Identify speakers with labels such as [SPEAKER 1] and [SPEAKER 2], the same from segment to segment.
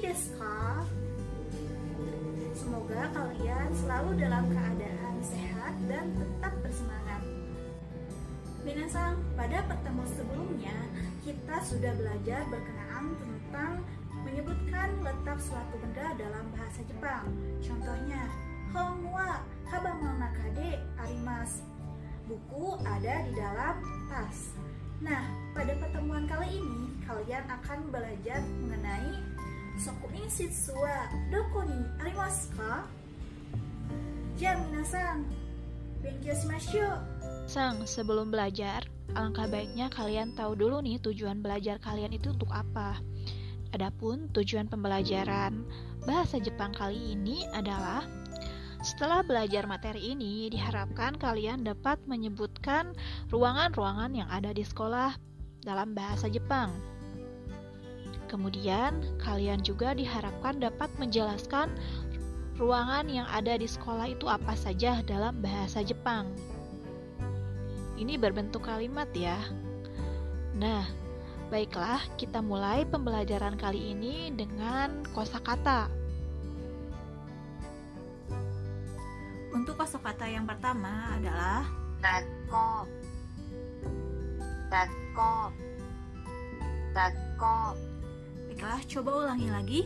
[SPEAKER 1] desu ka? Semoga kalian selalu dalam keadaan sehat dan tetap bersemangat. Minasang, pada pertemuan sebelumnya kita sudah belajar berkenaan tentang menyebutkan letak suatu benda dalam bahasa Jepang. Contohnya, Hongwa kabamang nakade arimas. Buku ada di dalam tas. Nah, pada pertemuan kali ini kalian akan belajar mengenai Sokuin shitsu wa doko ni arimasu ka? Ja, minasan, benkyou shimashou.
[SPEAKER 2] Sang, sebelum belajar, alangkah baiknya kalian tahu dulu nih tujuan belajar kalian itu untuk apa. Adapun tujuan pembelajaran bahasa Jepang kali ini adalah setelah belajar materi ini, diharapkan kalian dapat menyebutkan ruangan-ruangan yang ada di sekolah dalam bahasa Jepang. Kemudian, kalian juga diharapkan dapat menjelaskan ruangan yang ada di sekolah itu apa saja dalam bahasa Jepang. Ini berbentuk kalimat ya. Nah, baiklah, kita mulai pembelajaran kali ini dengan kosakata.
[SPEAKER 1] Untuk kosakata yang pertama adalah
[SPEAKER 3] Dakko Dakko Dakko
[SPEAKER 1] adalah coba ulangi lagi.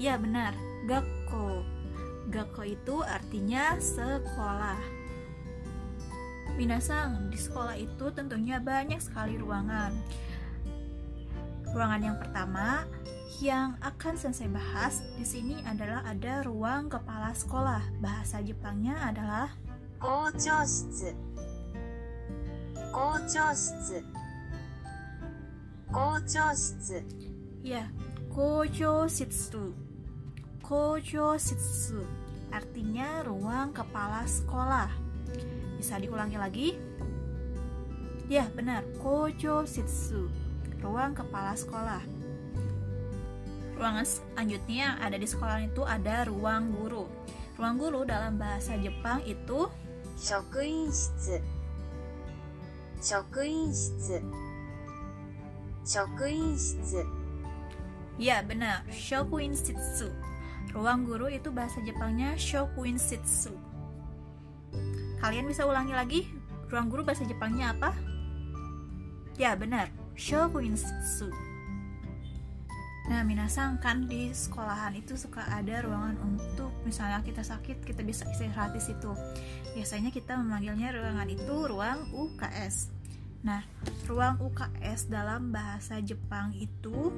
[SPEAKER 1] Ya benar, gakko. Gakko itu artinya sekolah. Minasang, di sekolah itu tentunya banyak sekali ruangan. Ruangan yang pertama yang akan selesai bahas di sini adalah ada ruang kepala sekolah. Bahasa Jepangnya adalah
[SPEAKER 3] Gochoshitsu. Gochoshitsu. Gochoshitsu.
[SPEAKER 1] Ya, kojo shitsu. Kojo shitsu artinya ruang kepala sekolah. Bisa diulangi lagi? Ya, benar. Kojo shitsu. Ruang kepala sekolah. Ruangan selanjutnya yang ada di sekolah itu ada ruang guru. Ruang guru dalam bahasa Jepang itu
[SPEAKER 3] shokuinshitsu. Shokuinshitsu. Shokuinshitsu.
[SPEAKER 1] Ya benar, shokuin shitsu. Ruang guru itu bahasa Jepangnya shokuin shitsu. Kalian bisa ulangi lagi? Ruang guru bahasa Jepangnya apa? Ya benar, shokuin shitsu. Nah, minasang kan di sekolahan itu suka ada ruangan untuk misalnya kita sakit, kita bisa istirahat di situ. Biasanya kita memanggilnya ruangan itu ruang UKS. Nah, ruang UKS dalam bahasa Jepang itu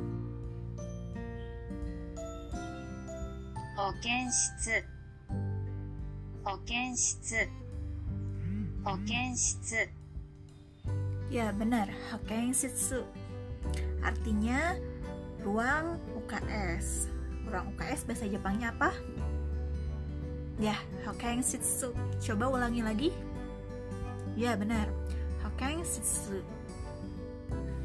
[SPEAKER 3] 保健室保健室保健室
[SPEAKER 1] Ya benar, Hokkensitsu. Artinya ruang UKS. Ruang UKS bahasa Jepangnya apa? Ya, Hokkensitsu. Coba ulangi lagi. Ya benar, Hokkensitsu.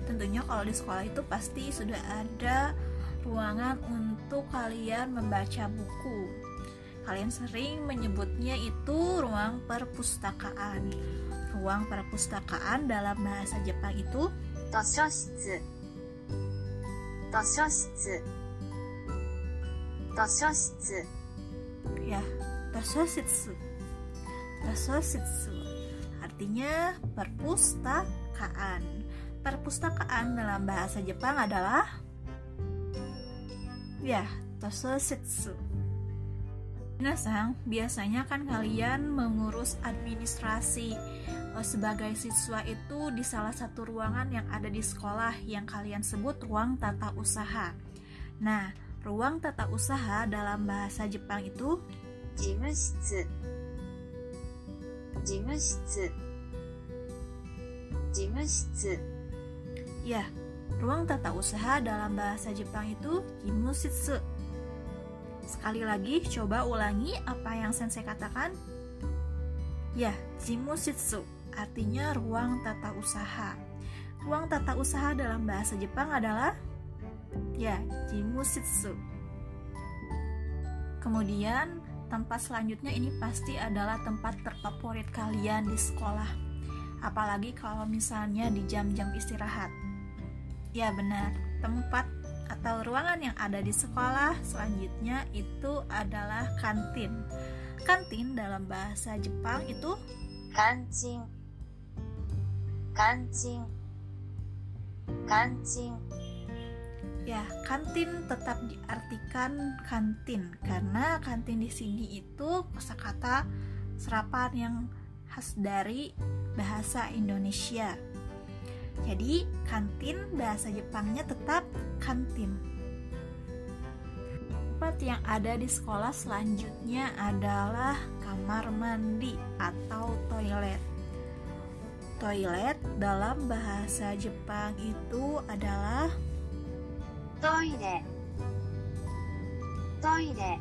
[SPEAKER 1] Tentunya kalau di sekolah itu pasti sudah ada ruangan untuk waktu kalian membaca buku. Kalian sering menyebutnya itu ruang perpustakaan. Ruang perpustakaan dalam bahasa Jepang itu
[SPEAKER 3] Toshoshitsu. Toshoshitsu. Toshoshitsu.
[SPEAKER 1] Ya, Toshoshitsu. Toshoshitsu. Artinya perpustakaan. Perpustakaan dalam bahasa Jepang adalah ya tososetsu Minasang, biasanya kan kalian mengurus administrasi e, sebagai siswa itu di salah satu ruangan yang ada di sekolah yang kalian sebut ruang tata usaha. Nah, ruang tata usaha dalam bahasa Jepang itu
[SPEAKER 3] jimushitsu. Jimushitsu. Jimushitsu.
[SPEAKER 1] Ya, ruang tata usaha dalam bahasa Jepang itu jimushitsu. Sekali lagi, coba ulangi apa yang sensei katakan. Ya, jimushitsu artinya ruang tata usaha. Ruang tata usaha dalam bahasa Jepang adalah ya, jimushitsu. Kemudian, tempat selanjutnya ini pasti adalah tempat terfavorit kalian di sekolah. Apalagi kalau misalnya di jam-jam istirahat. Ya benar, tempat atau ruangan yang ada di sekolah selanjutnya itu adalah kantin. Kantin dalam bahasa Jepang itu
[SPEAKER 3] kancing. Kancing. Kancing.
[SPEAKER 1] Ya, kantin tetap diartikan kantin karena kantin di sini itu kosakata serapan yang khas dari bahasa Indonesia. Jadi kantin bahasa Jepangnya tetap kantin. Tempat yang ada di sekolah selanjutnya adalah kamar mandi atau toilet. Toilet dalam bahasa Jepang itu adalah
[SPEAKER 3] toilet. Toilet.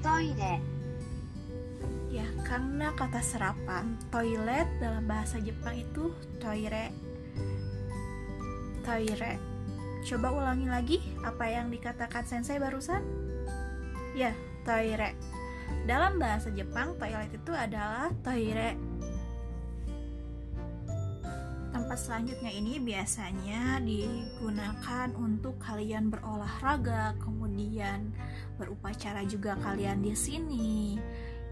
[SPEAKER 3] Toilet
[SPEAKER 1] ya karena kata serapan toilet dalam bahasa Jepang itu toire. Toire. Coba ulangi lagi apa yang dikatakan sensei barusan? Ya, toire. Dalam bahasa Jepang, toilet itu adalah toire. Tempat selanjutnya ini biasanya digunakan untuk kalian berolahraga, kemudian berupacara juga kalian di sini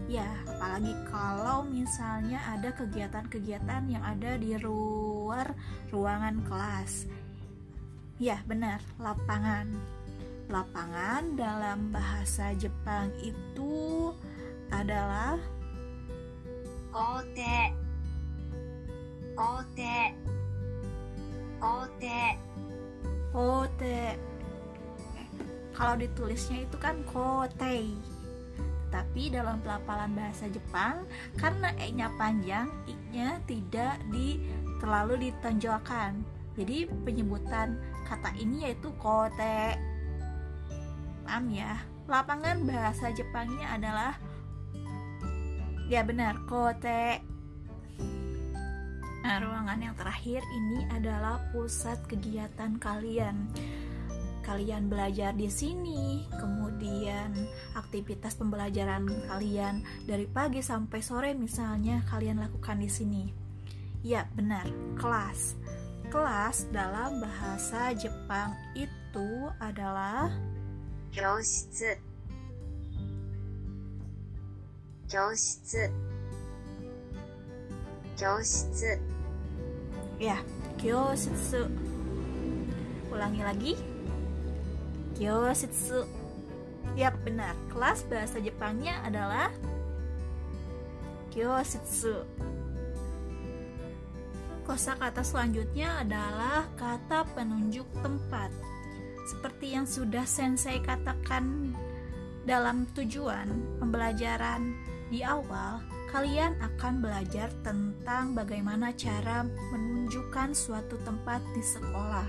[SPEAKER 1] ya apalagi kalau misalnya ada kegiatan-kegiatan yang ada di luar ruangan kelas. Ya benar lapangan. Lapangan dalam bahasa Jepang itu adalah
[SPEAKER 3] kote. Kote. Kote.
[SPEAKER 1] Kote. Kalau ditulisnya itu kan kotei. Tapi dalam pelafalan bahasa Jepang, karena e-nya panjang, i-nya tidak di terlalu ditonjolkan. Jadi penyebutan kata ini yaitu kote. Paham ya? Lapangan bahasa Jepangnya adalah ya benar, kote. Nah, ruangan yang terakhir ini adalah pusat kegiatan kalian kalian belajar di sini, kemudian aktivitas pembelajaran kalian dari pagi sampai sore misalnya kalian lakukan di sini. Ya, benar, kelas. Kelas dalam bahasa Jepang itu adalah
[SPEAKER 3] Kyoushitsu. Kyoushitsu. Kyoushitsu.
[SPEAKER 1] Ya, kyoushitsu. Ulangi lagi. Kyositsu. Yap, benar. Kelas bahasa Jepangnya adalah kyositsu. Kosakata selanjutnya adalah kata penunjuk tempat. Seperti yang sudah sensei katakan dalam tujuan pembelajaran di awal, kalian akan belajar tentang bagaimana cara menunjukkan suatu tempat di sekolah.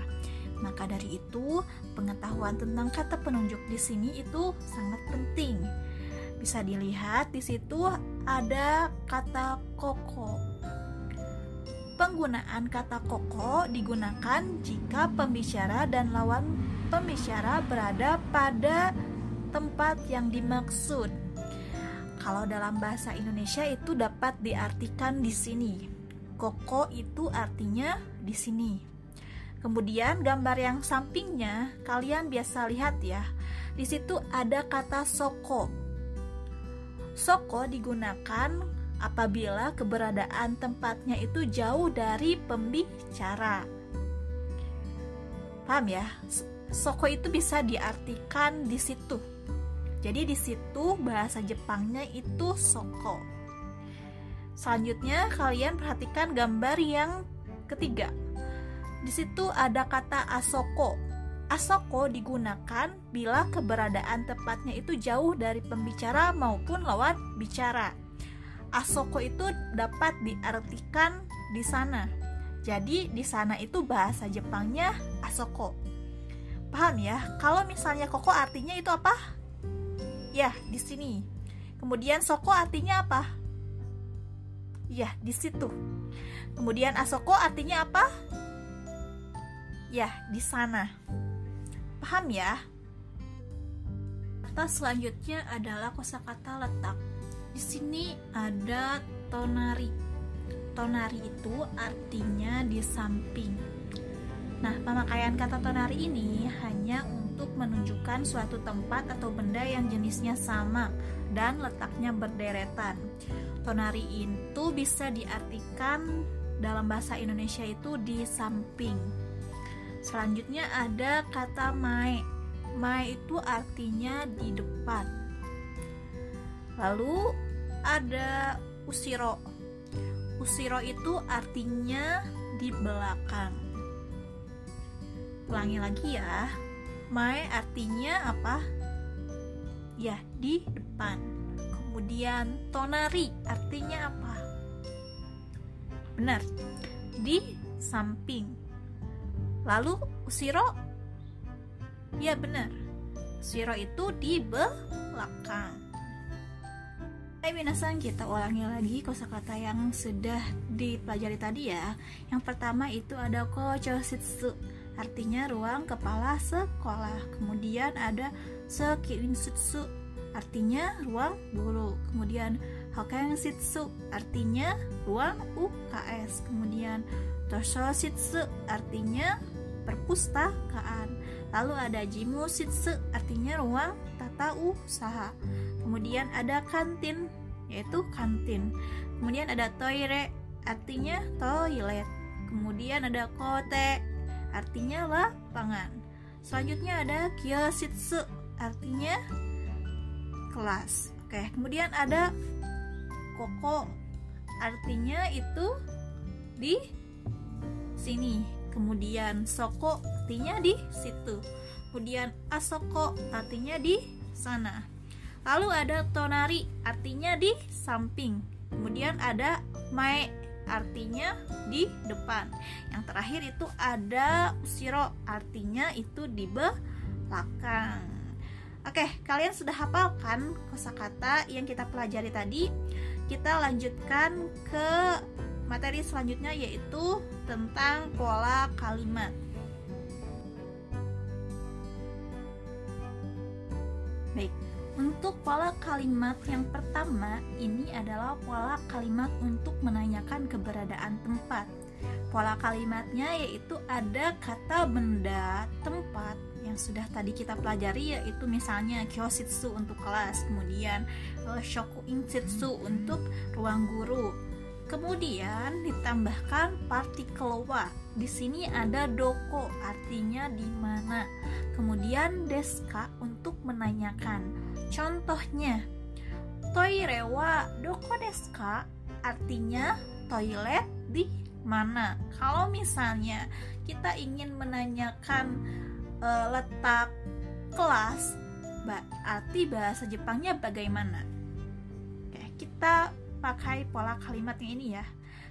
[SPEAKER 1] Maka dari itu, pengetahuan tentang kata penunjuk di sini itu sangat penting. Bisa dilihat di situ ada kata koko. Penggunaan kata koko digunakan jika pembicara dan lawan pembicara berada pada tempat yang dimaksud. Kalau dalam bahasa Indonesia itu dapat diartikan di sini. Koko itu artinya di sini. Kemudian gambar yang sampingnya kalian biasa lihat ya. Di situ ada kata soko. Soko digunakan apabila keberadaan tempatnya itu jauh dari pembicara. Paham ya? Soko itu bisa diartikan di situ. Jadi di situ bahasa Jepangnya itu soko. Selanjutnya kalian perhatikan gambar yang ketiga. Di situ ada kata asoko. Asoko digunakan bila keberadaan tempatnya itu jauh dari pembicara maupun lawan bicara. Asoko itu dapat diartikan di sana. Jadi di sana itu bahasa Jepangnya asoko. Paham ya? Kalau misalnya koko artinya itu apa? Ya, di sini. Kemudian soko artinya apa? Ya, di situ. Kemudian asoko artinya apa? Ya, di sana. Paham ya? Kata selanjutnya adalah kosakata letak. Di sini ada tonari. Tonari itu artinya di samping. Nah, pemakaian kata tonari ini hanya untuk menunjukkan suatu tempat atau benda yang jenisnya sama dan letaknya berderetan. Tonari itu bisa diartikan dalam bahasa Indonesia itu di samping. Selanjutnya ada kata mae. Mae itu artinya di depan. Lalu ada usiro. Usiro itu artinya di belakang. Ulangi lagi ya. Mae artinya apa? Ya, di depan. Kemudian tonari artinya apa? Benar. Di samping. Lalu usiro? Ya benar. Usiro itu di belakang. Hai minasan, kita ulangi lagi kosakata yang sudah dipelajari tadi ya. Yang pertama itu ada kochoshitsu, artinya ruang kepala sekolah. Kemudian ada sekirinsutsu, artinya ruang guru. Kemudian hokenshitsu, artinya ruang UKS. Kemudian toshositsu, artinya perpustakaan. Lalu ada jimushitsu, artinya ruang tata usaha. Kemudian ada kantin, yaitu kantin. Kemudian ada toire, artinya toilet. Kemudian ada kote, artinya lapangan. Selanjutnya ada kyoshitsu, artinya kelas. Oke, kemudian ada koko, artinya itu di sini. Kemudian soko, artinya di situ. Kemudian asoko, artinya di sana. Lalu ada tonari, artinya di samping. Kemudian ada mae, artinya di depan. Yang terakhir itu ada usiro, artinya itu di belakang. Oke, kalian sudah hafalkan kosakata yang kita pelajari tadi? Kita lanjutkan ke materi selanjutnya yaitu tentang pola kalimat. Baik, untuk pola kalimat yang pertama, ini adalah pola kalimat untuk menanyakan keberadaan tempat. Pola kalimatnya yaitu ada kata benda, tempat yang sudah tadi kita pelajari yaitu misalnya kyoshitsu untuk kelas, kemudian uh, shoku inshitsu untuk ruang guru. Kemudian ditambahkan partikel wa. Di sini ada doko artinya di mana. Kemudian deska untuk menanyakan. Contohnya, toire wa doko deska artinya toilet di mana. Kalau misalnya kita ingin menanyakan e, letak kelas, berarti bahasa Jepangnya bagaimana? Oke, kita pakai pola kalimat yang ini ya.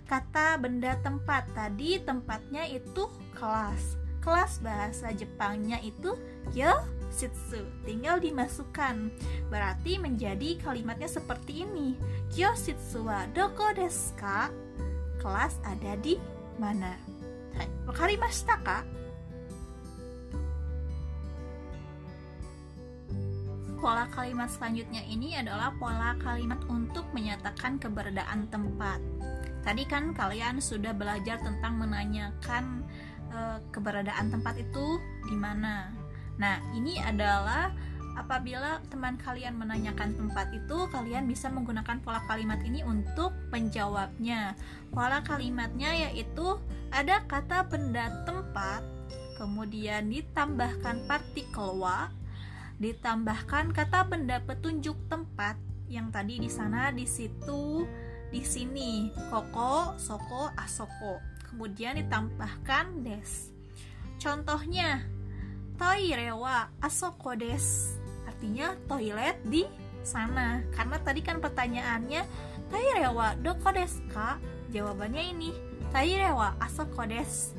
[SPEAKER 1] Kata benda tempat tadi tempatnya itu kelas. Kelas bahasa Jepangnya itu kyoshitsu. Tinggal dimasukkan. Berarti menjadi kalimatnya seperti ini. Kyoshitsu wa doko desu ka? Kelas ada di mana? Hai, wakarimashita ka? Pola kalimat selanjutnya ini adalah pola kalimat untuk menyatakan keberadaan tempat. Tadi kan kalian sudah belajar tentang menanyakan e, keberadaan tempat itu di mana. Nah, ini adalah apabila teman kalian menanyakan tempat itu, kalian bisa menggunakan pola kalimat ini untuk menjawabnya. Pola kalimatnya yaitu ada kata benda tempat, kemudian ditambahkan partikel wa ditambahkan kata benda petunjuk tempat yang tadi di sana, di situ, di sini, koko, soko, asoko. Kemudian ditambahkan des. Contohnya, toire wa asoko des. Artinya toilet di sana. Karena tadi kan pertanyaannya toire wa doko desu ka? Jawabannya ini, toire wa asoko des.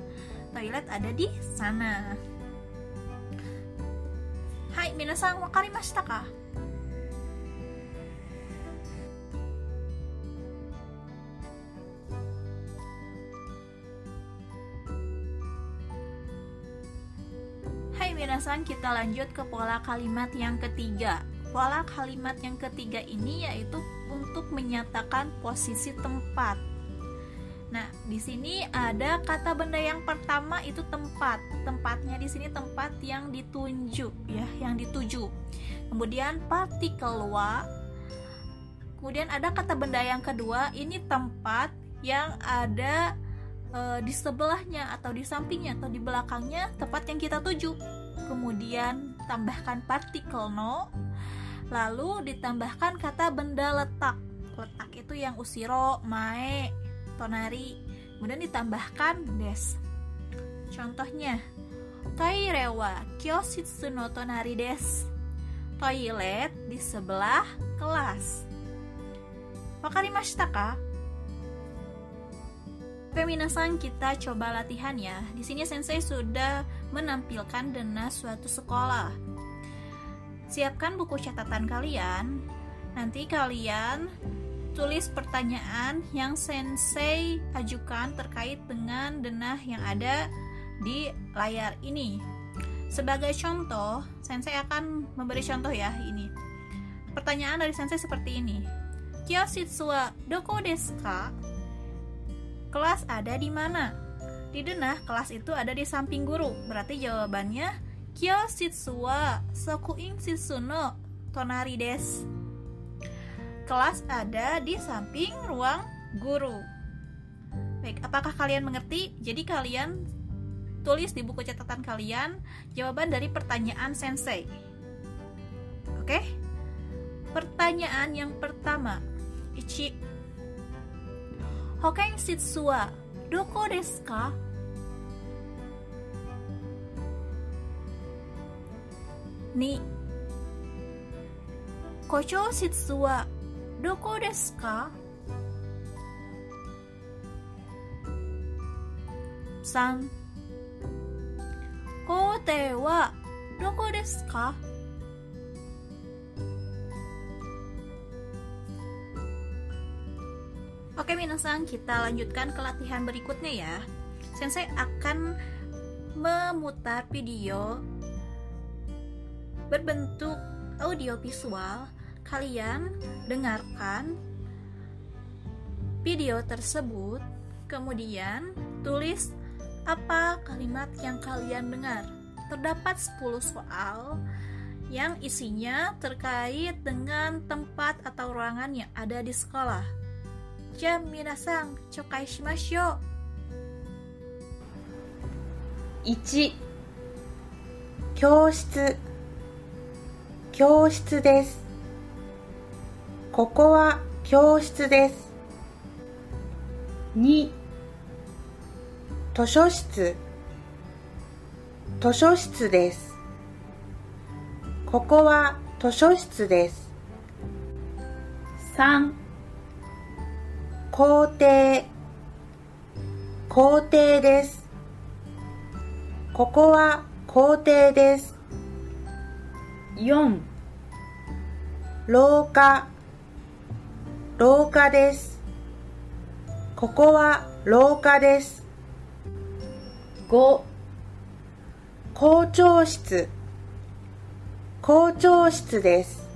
[SPEAKER 1] Toilet ada di sana. Hai, minasan wakarimashita ka? Hai minasan, kita lanjut ke pola kalimat yang ketiga. Pola kalimat yang ketiga ini yaitu untuk menyatakan posisi tempat. Nah, di sini ada kata benda yang pertama itu tempat. Tempatnya di sini tempat yang ditunjuk ya, yang dituju. Kemudian partikel wa. Kemudian ada kata benda yang kedua, ini tempat yang ada e, di sebelahnya atau di sampingnya atau di belakangnya tempat yang kita tuju. Kemudian tambahkan partikel no. Lalu ditambahkan kata benda letak. Letak itu yang usiro, mae, tonari kemudian ditambahkan des contohnya toire wa kyositsu no tonari des toilet di sebelah kelas wakarimashita ka Peminasan kita coba latihan ya. Di sini sensei sudah menampilkan dana suatu sekolah. Siapkan buku catatan kalian. Nanti kalian tulis pertanyaan yang sensei ajukan terkait dengan denah yang ada di layar ini. Sebagai contoh, sensei akan memberi contoh ya ini. Pertanyaan dari sensei seperti ini. Kyoshitsu wa doko desu ka? Kelas ada di mana? Di denah, kelas itu ada di samping guru. Berarti jawabannya Kyoshitsu wa sokuin shitsu no tonari desu kelas ada di samping ruang guru. Baik, apakah kalian mengerti? Jadi kalian tulis di buku catatan kalian jawaban dari pertanyaan sensei. Oke? Pertanyaan yang pertama. Ichi. Hoken shitsu wa doko desu ka? Ni. Kocho shitsu wa どこですか ?3 校庭はどこですか Oke minasan, kita lanjutkan ke latihan berikutnya ya. Sensei akan memutar video berbentuk audio visual kalian dengarkan video tersebut, kemudian tulis apa kalimat yang kalian dengar. Terdapat 10 soal yang isinya terkait dengan tempat atau ruangan yang ada di sekolah. Jam minasang, chokai shimashou.
[SPEAKER 4] 1教室教室です ここは教室です。2図書室図書室です。ここは図書室です。3校庭校庭です。ここは校庭です。4廊下廊下です。ここは廊下です。5校長室校長室です。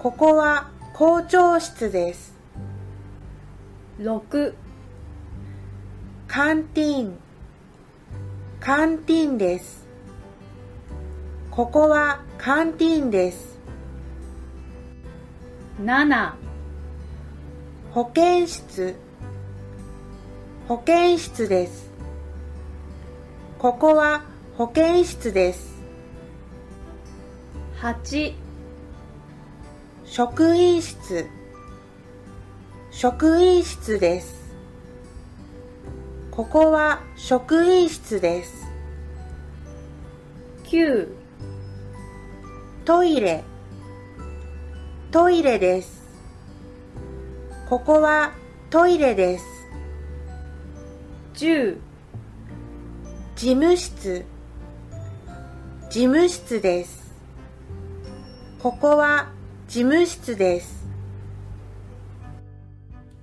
[SPEAKER 4] ここは校長室です。6カンティーンカンティーンです。ここはカンティーンです。7保健室。保健室です。ここは保健室です。8職員室。職員室です。ここは職員室です。9トイレ。トイレです。ここはトイレです。10事務室事務室です。ここは事務室です。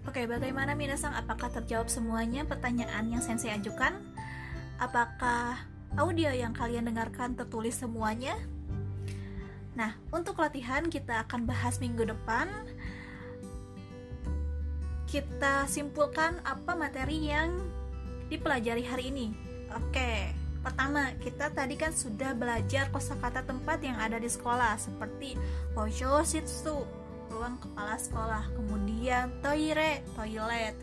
[SPEAKER 1] Oke, bagaimana Minasang? Apakah terjawab semuanya pertanyaan yang Sensei ajukan? Apakah audio yang kalian dengarkan tertulis semuanya? Nah, untuk latihan kita akan bahas minggu depan kita simpulkan apa materi yang dipelajari hari ini. Oke, pertama kita tadi kan sudah belajar kosakata tempat yang ada di sekolah seperti hoshositsu, ruang kepala sekolah, kemudian toire, toilet.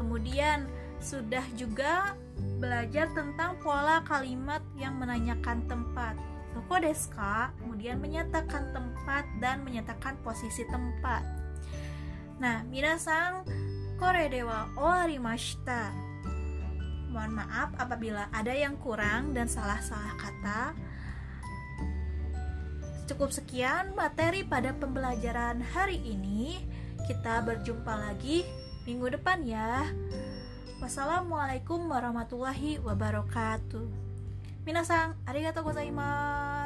[SPEAKER 1] Kemudian sudah juga belajar tentang pola kalimat yang menanyakan tempat. Toko deska kemudian menyatakan tempat dan menyatakan posisi tempat. Nah, minasang kore dewa owarimashita. Mohon maaf apabila ada yang kurang dan salah-salah kata. Cukup sekian materi pada pembelajaran hari ini. Kita berjumpa lagi minggu depan ya. Wassalamualaikum warahmatullahi wabarakatuh. 皆さんありがとうございます。